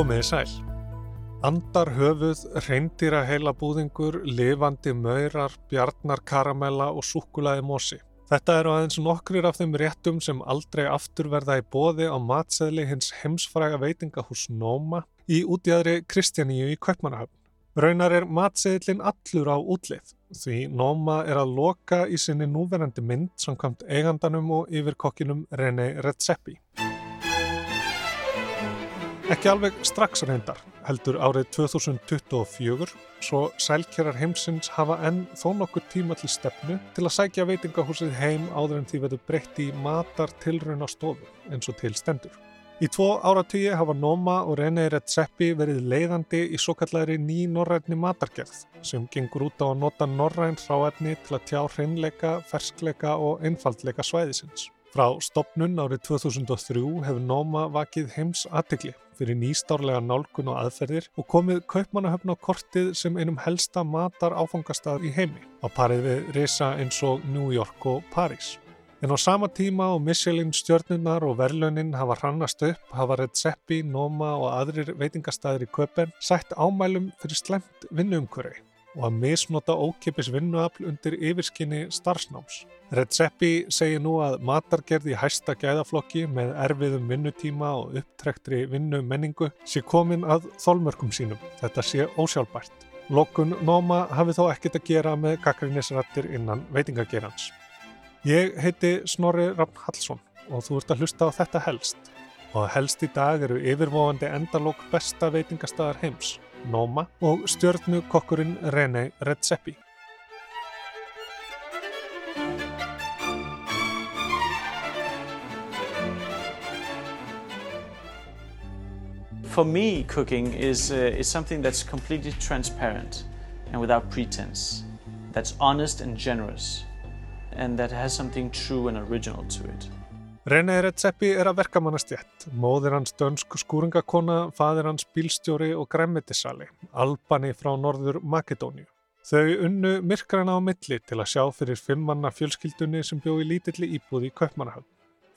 Komiði sæl. Andar höfuð, reyndýra heila búðingur, lifandi maurar, bjarnar karamella og súkulaði mosi. Þetta eru aðeins nokkrir af þeim réttum sem aldrei aftur verða í bóði á matseðli hins heimsfræga veitingahús Nóma í útjæðri Kristjaníu í Kaupmannahöfn. Raunar er matseðlin allur á útlið því Nóma er að loka í sinni núverandi mynd samkvæmt eigandanum og yfirkokkinum René Redzepi. Ekki alveg strax reyndar, heldur árið 2024, svo sælkerar heimsins hafa enn þó nokkur tíma til stefnu til að sækja veitingahúsið heim áður en því verður breytt í matar tilraun á stofu eins og til stendur. Í tvo áratugji hafa Noma og René Redzepi verið leiðandi í svo kallari ný norrætni matargerð sem gengur út á að nota norræn ráefni til að tjá hreinleika, ferskleika og einfaldleika svæðisins. Frá stopnun árið 2003 hefur Noma vakið heims aðtegli fyrir nýstárlega nálgun og aðferðir og komið kaupmannahöfn á kortið sem einum helsta matar áfangastað í heimi á parið við reysa eins og New York og Paris. En á sama tíma og Michelin stjörnunar og verðlaunin hafa hrannast upp hafa Redzepi, Noma og aðrir veitingastæðir í köpen sætt ámælum fyrir slemt vinnuumkvöri og að misnota ókipis vinnuafl undir yfirskinni starfsnáms. Redzepi segir nú að matargerð í hæsta gæðaflokki með erfiðum vinnutíma og upptrektri vinnumenningu sé komin að þólmörkum sínum. Þetta sé ósjálfbært. Lokun Nóma hafi þó ekkit að gera með gaggrinnisrættir innan veitingagerans. Ég heiti Snorri Raffn Hallsson og þú ert að hlusta á þetta helst. Og helst í dag eru yfirvofandi endalók besta veitingastæðar heims. Noma og stjörnukokkurinn René Redzepi. For me, cooking is, uh, is something that's completely transparent and without pretense, that's honest and generous, and that has something true and original to it. René Redzepi er að verkamannastjætt, móðir hans dönsk skúringakona, fadir hans bílstjóri og græmitisali, albani frá norður Makedóniu. Þau unnu myrkrana á milli til að sjá fyrir fimmmanna fjölskyldunni sem bjó í lítilli íbúði í Kaupmannahöfn.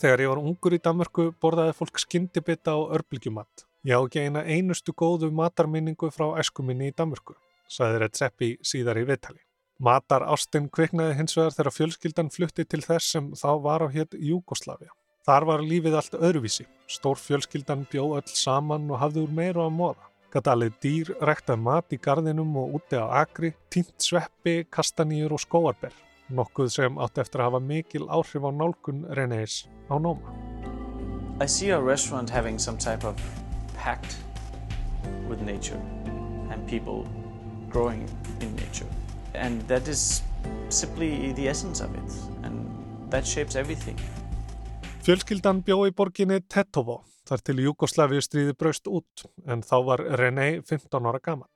Þegar ég var ungur í Danmörku borðaði fólk skyndibita og örbylgjumatt. Ég á ekki eina einustu góðu matarminningu frá æskuminni í Danmörku, saði Redzepi síðar í viðtali. Matar Ástin kviknaði hins vegar þegar fjölskyldan flutti til þess sem þá var á hétt Júgoslavia. Þar var lífið allt öðruvísi. Stór fjölskyldan bjó öll saman og hafði úr meira að móða. Gatalið dýr rektað mat í gardinum og úti á agri, tínt sveppi, kastanýjur og skóarber. Nokkuð sem átti eftir að hafa mikil áhrif á nálgun Renéis á Nóma. I see our restaurant having some type of pact with nature and people growing in nature. And that is simply the essence of it and that shapes everything. Fjölskyldan bjó í borginni Tetovo þar til Jugosláfi stríði braust út en þá var René 15 ára gammal.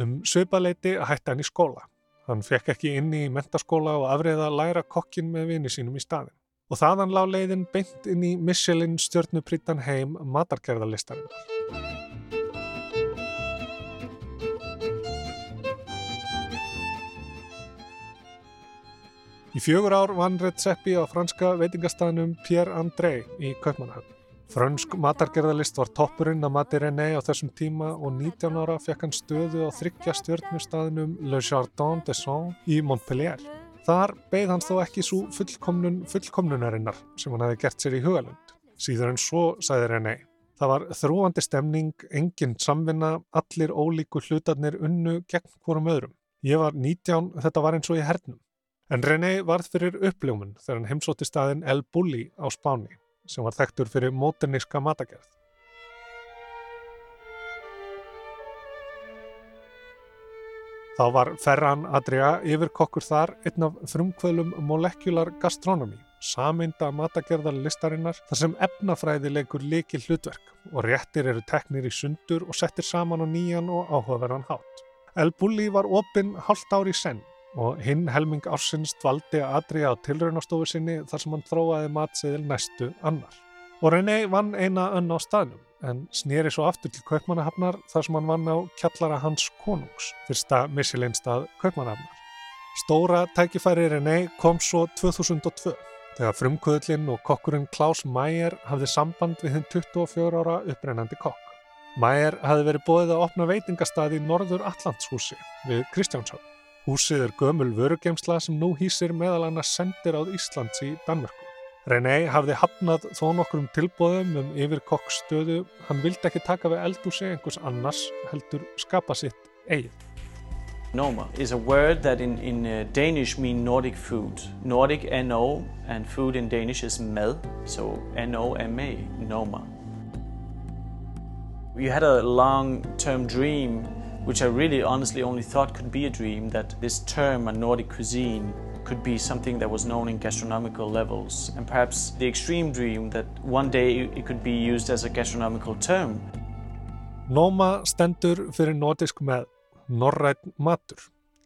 Um söpaleiti hætti hann í skóla. Hann fekk ekki inni í mentaskóla og afriða að læra kokkin með vini sínum í staðin. Og þaðan lág leiðin beint inn í Michelin stjórnuprítan heim matarkerðarlistarinnar. Í fjögur ár vann Redzepi á franska veitingastæðnum Pierre André í Kaupmannahöfn. Frönsk matargerðalist var toppurinn að mati René á þessum tíma og 19 ára fekk hann stöðu á þryggja stjórnustæðinum Le Jardin des Sons í Montpellier. Þar beigð hann þó ekki svo fullkomnun fullkomnunarinnar sem hann hefði gert sér í hugalund. Síður en svo, sagði René. Það var þrúandi stemning, enginn samvinna, allir ólíku hlutarnir unnu gegn hvorum öðrum. Ég var 19, þetta var eins og í hernum. En René varð fyrir uppljómun þegar hann heimsótti staðin El Bulli á Spáni sem var þekktur fyrir móterníska matagerð. Þá var Ferran Adria yfirkokkur þar einn af frumkvöðlum Molecular Gastronomy, saminda matagerðar listarinnar þar sem efnafræði leikur leiki hlutverk og réttir eru teknir í sundur og settir saman á nýjan og áhugaverðan hátt. El Bulli var opinn halvt ári í senn og hinn helming ársins dvaldi að aðriða á tilraunastofu sinni þar sem hann þróaði matseðil næstu annar. Og René vann eina önn á staðnum en snýri svo aftur til Kaupmannahafnar þar sem hann vann á kjallara hans konungs, fyrsta missilinstað Kaupmannahafnar. Stóra tækifæri René kom svo 2002 þegar frumkvöðlinn og kokkurinn Klaus Mayer hafði samband við hinn 24 ára upprennandi kokk. Mæjar hafi verið bóðið að opna veitingastað í Norður Allandshúsi við Kristjánshafn. Húsið er gömul vörugemsla sem nú hýsir meðal annars sendir á Íslands í Danmörku. René hafði hafnað þó nokkrum tilbóðum um yfir kokkstöðu. Hann vildi ekki taka við eldúsi einhvers annars heldur skapa sitt eigið. Noma is a word that in, in uh, Danish mean Nordic food. Nordic N-O and food in Danish is mad, so N-O-M-A, Noma. We had a long-term dream, which I really honestly only thought could be a dream, that this term, a Nordic cuisine, could be something that was known in gastronomical levels, and perhaps the extreme dream that one day it could be used as a gastronomical term. Noma stendur fyrir nordisk með norrætt matur,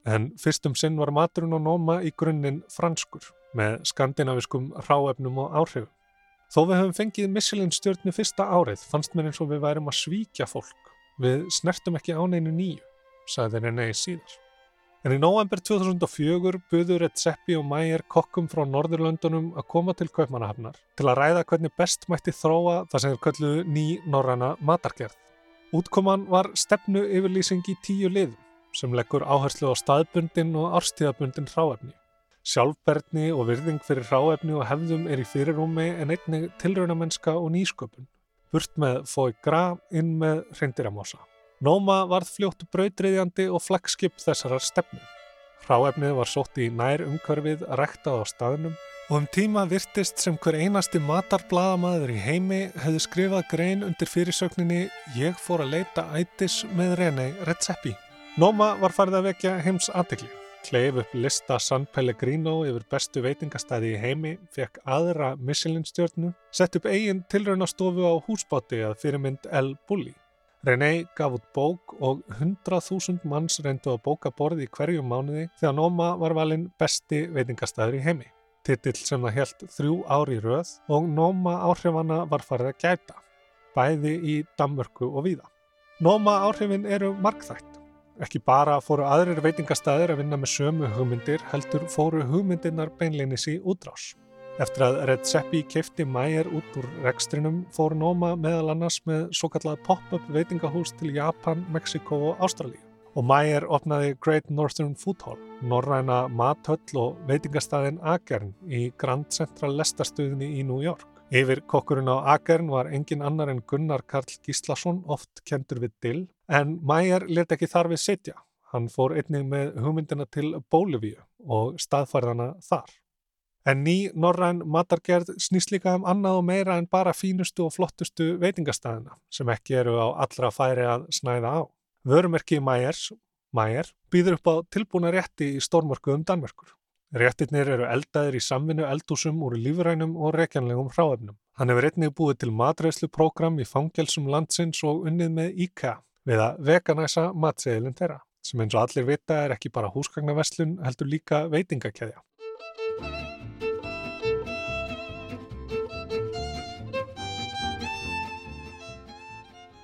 en fyrstum sinn var maturinn á Noma í grunninn franskur með skandinaviskum ráefnum og áhrifum. Þó við höfum fengið Michelin stjórnu fyrsta árið fannst mér eins og við værum að svíkja fólk. Við snertum ekki áneinu nýju, sagði René síðar. En í nóvember 2004 buður Redzepi og Mæger kokkum frá Norðurlöndunum að koma til Kaupmannahafnar til að ræða hvernig best mætti þróa það sem er kölluð ný norræna matargerð. Útkoman var stefnu yfirlýsing í tíu liðum sem leggur áherslu á staðbundin og árstíðabundin ráefni. Sjálfberðni og virðing fyrir ráefni og hefðum er í fyrirrúmi en einnig tilraunamennska og nýsköpun. Burt með fói gra inn með reyndiramósa. Nóma varð fljóttu brautriðjandi og flagskip þessarar stefnu. Ráefnið var sótt í nær umhverfið að rektað á staðnum og um tíma virtist sem hver einasti matarbladamaður í heimi hefði skrifað grein undir fyrirsögninni Ég fór að leita ætis með René Redzepi. Nóma var farið að vekja heims aðtegli kleif upp lista San Pellegrino yfir bestu veitingastæði í heimi, fekk aðra Michelin-stjórnu, sett upp eigin tilraunastofu á húsbáti að fyrirmynd El Bulli. René gaf út bók og 100.000 manns reyndu að bóka borði í hverju mánuði þegar Noma var valinn besti veitingastæður í heimi. Titill sem það helt þrjú ári röð og Noma áhrifana var farið að gæta, bæði í Danmörku og víða. Noma áhrifin eru markþætt. Ekki bara fóru aðrir veitingastæðir að vinna með sömu hugmyndir heldur fóru hugmyndirnar beinleinis í útrás. Eftir að Red Seppi keifti Mæger út úr rekstrinum fóru Nóma meðal annars með svo kallað pop-up veitingahús til Japan, Mexiko og Ástralíu. Og Mæger opnaði Great Northern Food Hall, norræna mathöll og veitingastæðin Agern í Grand Central Lestastuðinni í New York. Yfir kokkurinn á Agern var engin annar en Gunnar Karl Gíslason, oft kentur við Dill, en Mæjar let ekki þar við setja. Hann fór einnig með hugmyndina til Bólivíu og staðfærðana þar. En ný norræn matargerð snýst líka um annað og meira en bara fínustu og flottustu veitingastæðina sem ekki eru á allra færi að snæða á. Vörumerki Mæjers, Mæjer, býður upp á tilbúna rétti í stórmörku um Danmörkur. Réttirnir eru eldaðir í samvinnu eldúsum úr lífrænum og rekjanlegum hráefnum. Hann hefur einnig búið til matreysluprogram í fangelsum landsins og unnið með IKEA við að veganæsa matseðilin þeirra, sem eins og allir vita er ekki bara húsgagnaveslun heldur líka veitingakæðja.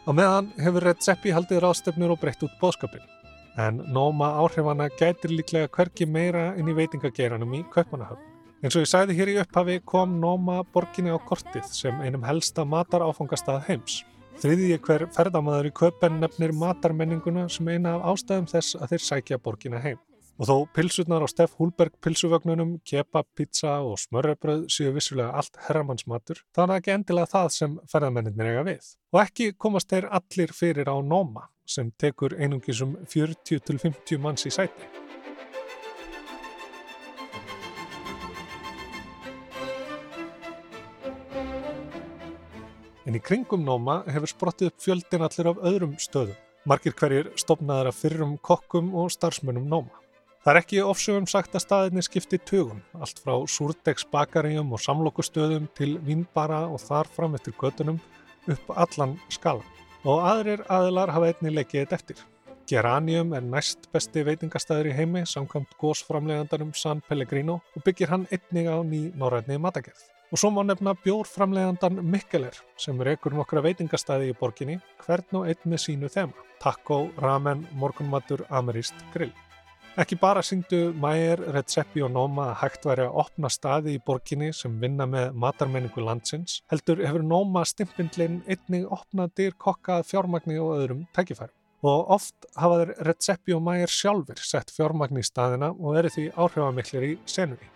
Á meðan hefur Red Seppi haldið ráðstefnur og breytt út bóðskapin en nóma áhrifana gætir líklega hverki meira inn í veitingageiranum í Kaupmannahöfn. Eins og ég sæði hér í upphafi kom nóma borginni á kortið sem einum helsta mataráfangastað heims. Þriðið ég hver ferðamæður í Kaupen nefnir matarmenninguna sem eina af ástæðum þess að þeir sækja borginna heim. Og þó pilsurnar á Steff Húlberg pilsuvögnunum, kebab, pizza og smörrebröð séu vissulega allt herramannsmatur, er það ekki endilega það sem ferðamennir eiga við. Og ekki komast þeir allir fyrir á nóma sem tekur einungisum 40-50 manns í sæti. En í kringum Nóma hefur sprottið upp fjöldin allir af öðrum stöðum. Markir hverjir stopnaðar af fyrrum kokkum og starfsmönnum Nóma. Það er ekki ofsögum sagt að staðinni skipti tögum, allt frá súrdegsbakaríum og samlokustöðum til vínbara og þar fram eftir gödunum upp allan skalan og aðrir aðilar hafa einni leikið þetta eftir. Geranium er næst besti veitingastæður í heimi samkvæmt gósframlegandarum San Pellegrino og byggir hann einnig á ný norrætni matagerð. Og svo má nefna bjórframlegandan Mikkeler sem rekur nokkra veitingastæði í borginni hvern og einn með sínu þema. Taco, ramen, morgunmatur, ameríst, grill. Ekki bara síndu Mæger, Redzepi og Noma að hægt væri að opna staði í borginni sem vinna með matarmenningu landsins, heldur hefur Noma stimpindlinn einnig opnað dyr kokkað fjármagni og öðrum tækifærum. Og oft hafa þeir Redzepi og Mæger sjálfur sett fjármagni í staðina og eru því áhrifamiklir í senunni.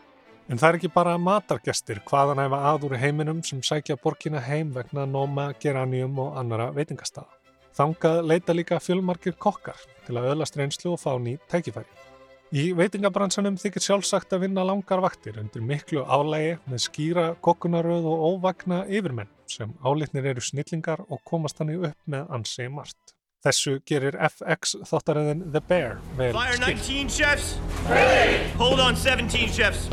En það er ekki bara matargestir hvaðan æfa aður í heiminum sem sækja borgina heim vegna Noma, Geranium og annara veitingastaða. Þangað leita líka fjölmarkir kokkar til að öðlast reynslu og fá ný tækifæri. Í veitingabransanum þykir sjálfsagt að vinna langar vaktir undir miklu álægi með skýra kokkunaröð og óvagna yfirmenn sem álitnir eru snillingar og komast hann upp með ansi margt. Þessu gerir FX þáttaröðin The Bear vel Fire skilt. 19 chefs? Ready! Hold on 17 chefs.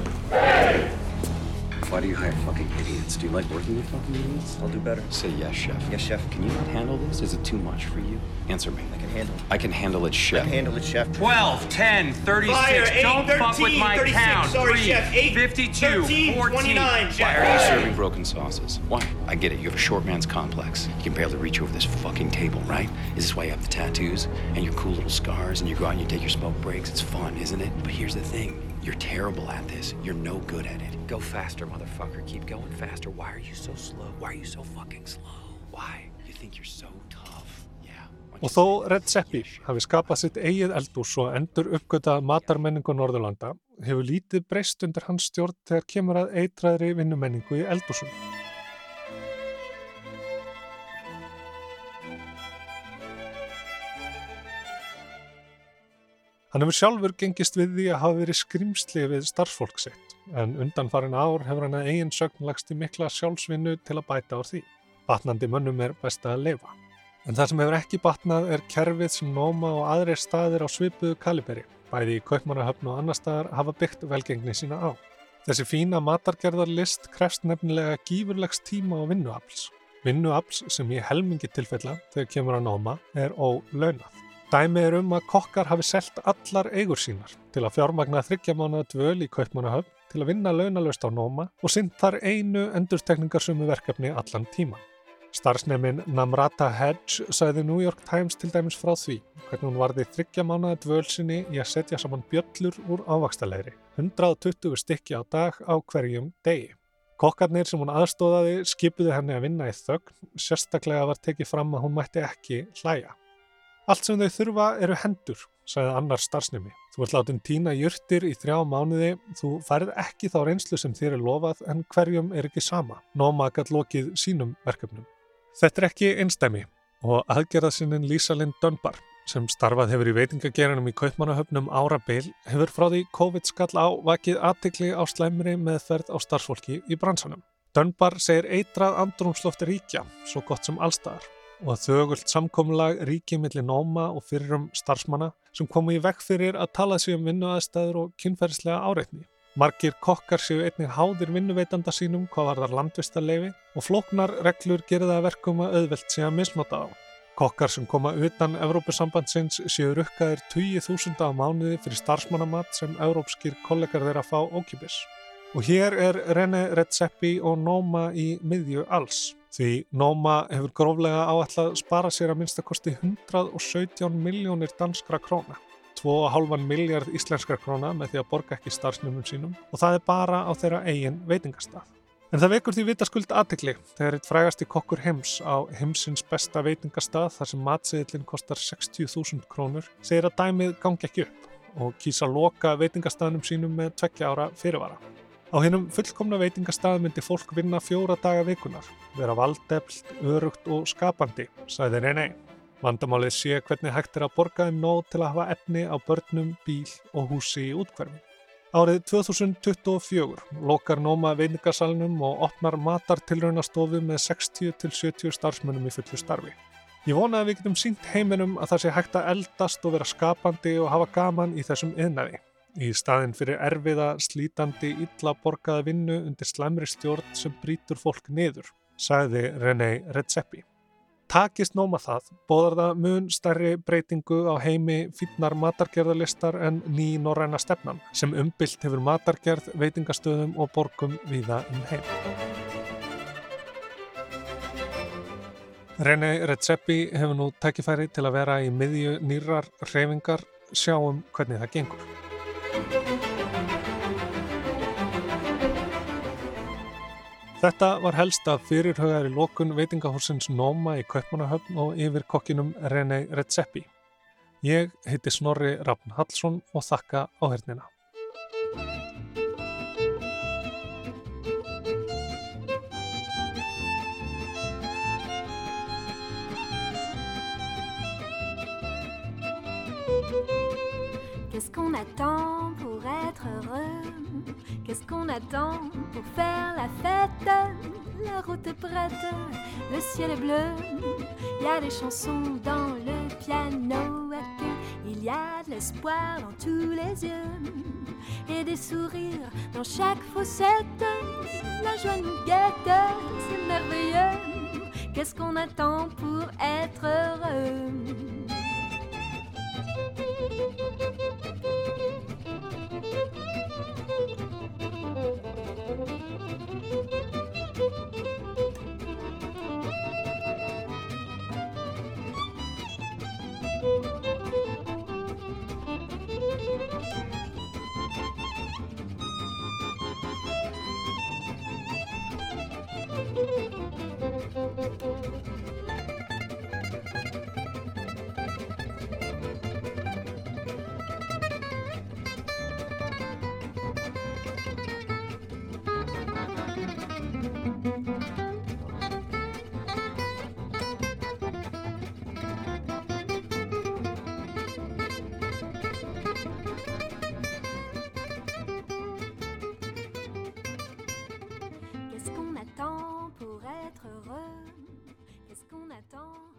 Why do you hire fucking idiots? Do you like working with fucking idiots? I'll do better. Say yes, chef. Yes, chef. Can you not handle this? Is it too much for you? Answer me. I can handle it. I can handle it, I chef. can handle it, chef. 12, 10, 36. Fire, eight, Don't fuck with my 36. count. Sorry, 3, chef. Eight, 52, 13, 14. 29, chef. Why are you serving broken sauces? Why? I get it. You have a short man's complex. You can barely reach over this fucking table, right? Is this why you have the tattoos and your cool little scars and you go out and you take your smoke breaks? It's fun, isn't it? But here's the thing. You're terrible at this. You're no good at it. Go faster, motherfucker. Keep going faster. Why are you so slow? Why are you so fucking slow? Why? You think you're so tough? Yeah. Og þó? Red Seppi hafi skapað sitt eigið eldús og endur uppgötað matarmenningu Norðurlanda hefur lítið breyst undir hans stjórn þegar kemur að eitraðri vinnumenningu í eldúsum. Hann hefur sjálfur gengist við því að hafa verið skrimsli við starfsfólk sitt, en undan farin ár hefur hann að eigin sögn lagst í mikla sjálfsvinnu til að bæta á því. Batnandi mönnum er best að lifa. En það sem hefur ekki batnað er kerfið sem Nóma og aðrir staðir á svipuðu kaliberi, bæði í Kaupmannahöfn og annar staðar hafa byggt velgengni sína á. Þessi fína matargerðarlist krefst nefnilega gífurlegs tíma og vinnuafls. Vinnuafls sem í helmingi tilfella þegar kemur að Nóma er ólaunað. Dæmi er um að kokkar hafi selt allar eigur sínar til að fjármagna þryggja mánuða dvöl í Kaupmannahöfn til að vinna launalaust á Nóma og sinnt þar einu endurtekningarsömu verkefni allan tíman. Starfsnefin Namrata Hedge sagði New York Times til dæmis frá því hvernig hún varði þryggja mánuða dvöl sinni í að setja saman bjöllur úr ávaxtalegri, 120 stykki á dag á hverjum degi. Kokkarnir sem hún aðstóðaði skipuðu henni að vinna í þögn, sérstaklega var tekið fram að hún mætti ekki hlæja. Allt sem þau þurfa eru hendur, sagði annar starfsnemi. Þú ert látin tína jurtir í þrjá mánuði, þú færð ekki þá reynslu sem þér er lofað en hverjum er ekki sama. Nóma gætt lokið sínum verkefnum. Þetta er ekki einstæmi og aðgerðasinnin Lisa Lind Dunbar sem starfað hefur í veitingagerinum í Kaupmannahöfnum árabil hefur frá því COVID skall á vakið aðtikli á slæmri meðferð á starfsfólki í bransanum. Dunbar segir eitrað andrumslofti ríkja, svo gott sem allstaðar og að þögult samkomulag ríki millir nóma og fyrrum starfsmanna sem komu í vekk fyrir að tala sig um vinnuaðstæður og kynferðislega áreitni. Margir kokkar séu einnig háðir vinnuveitanda sínum hvað var þar landvistarleifi og flóknar reglur að verkum að auðvelt sé að misnota á. Kokkar sem koma utan Evrópusambandsins séu rukkaðir 20.000 á mánuði fyrir starfsmannamat sem evrópskir kollegar þeirra fá ókipis. Og hér er René Redzepi og Nóma í miðju alls. Því Nóma hefur gróflega áætlað spara sér að minnstakosti 117 miljónir danskra króna. 2,5 miljard íslenskra króna með því að borga ekki starfsnumum sínum og það er bara á þeirra eigin veitingastað. En það vekur því vitaskuld aðtikli þegar eitt frægasti kokkur heims á heimsins besta veitingastað þar sem matsiðillin kostar 60.000 krónur segir að dæmið gangi ekki upp og kýsa loka veitingastaðnum sínum með tveggja ára fyrirvara. Á hennum fullkomna veitingastað myndi fólk vinna fjóra daga vikunar, vera valdeflt, örugt og skapandi, sagði nei nei. Vandamálið sé hvernig hægt er að borga þeim nóg til að hafa efni á börnum, bíl og húsi í útkverfum. Árið 2024 lokar Nóma veitingasalunum og opnar matartilraunastofu með 60-70 starfsmönnum í fullu starfi. Ég vona að við getum sínt heiminum að það sé hægt að eldast og vera skapandi og hafa gaman í þessum yðnaði. Í staðin fyrir erfiða, slítandi, illa borgaða vinnu undir slæmri stjórn sem brítur fólk niður, sagði René Redzepi. Takist nóma það, bóðar það mun stærri breytingu á heimi fínnar matargerðarlistar en ný norræna stefnan sem umbylt hefur matargerð, veitingastöðum og borgum viða um heim. René Redzepi hefur nú tækifæri til að vera í miðju nýrar hreyfingar sjáum hvernig það gengur. Þetta var helst að fyrirhauðar í lokun veitingahúsins Noma í Kaupmannahöfn og yfir kokkinum René Redzepi. Ég heiti Snorri Rafn Hallsson og þakka á hernina. Qu'est-ce qu'on attend pour être heureux Qu'est-ce qu'on attend pour faire la fête? La route est prête, le ciel est bleu. Il y a des chansons dans le piano. Il y a de l'espoir dans tous les yeux et des sourires dans chaque fossette. La joie nous guette, c'est merveilleux. Qu'est-ce qu'on attend pour être heureux? Qu'est-ce qu'on qu'on attend.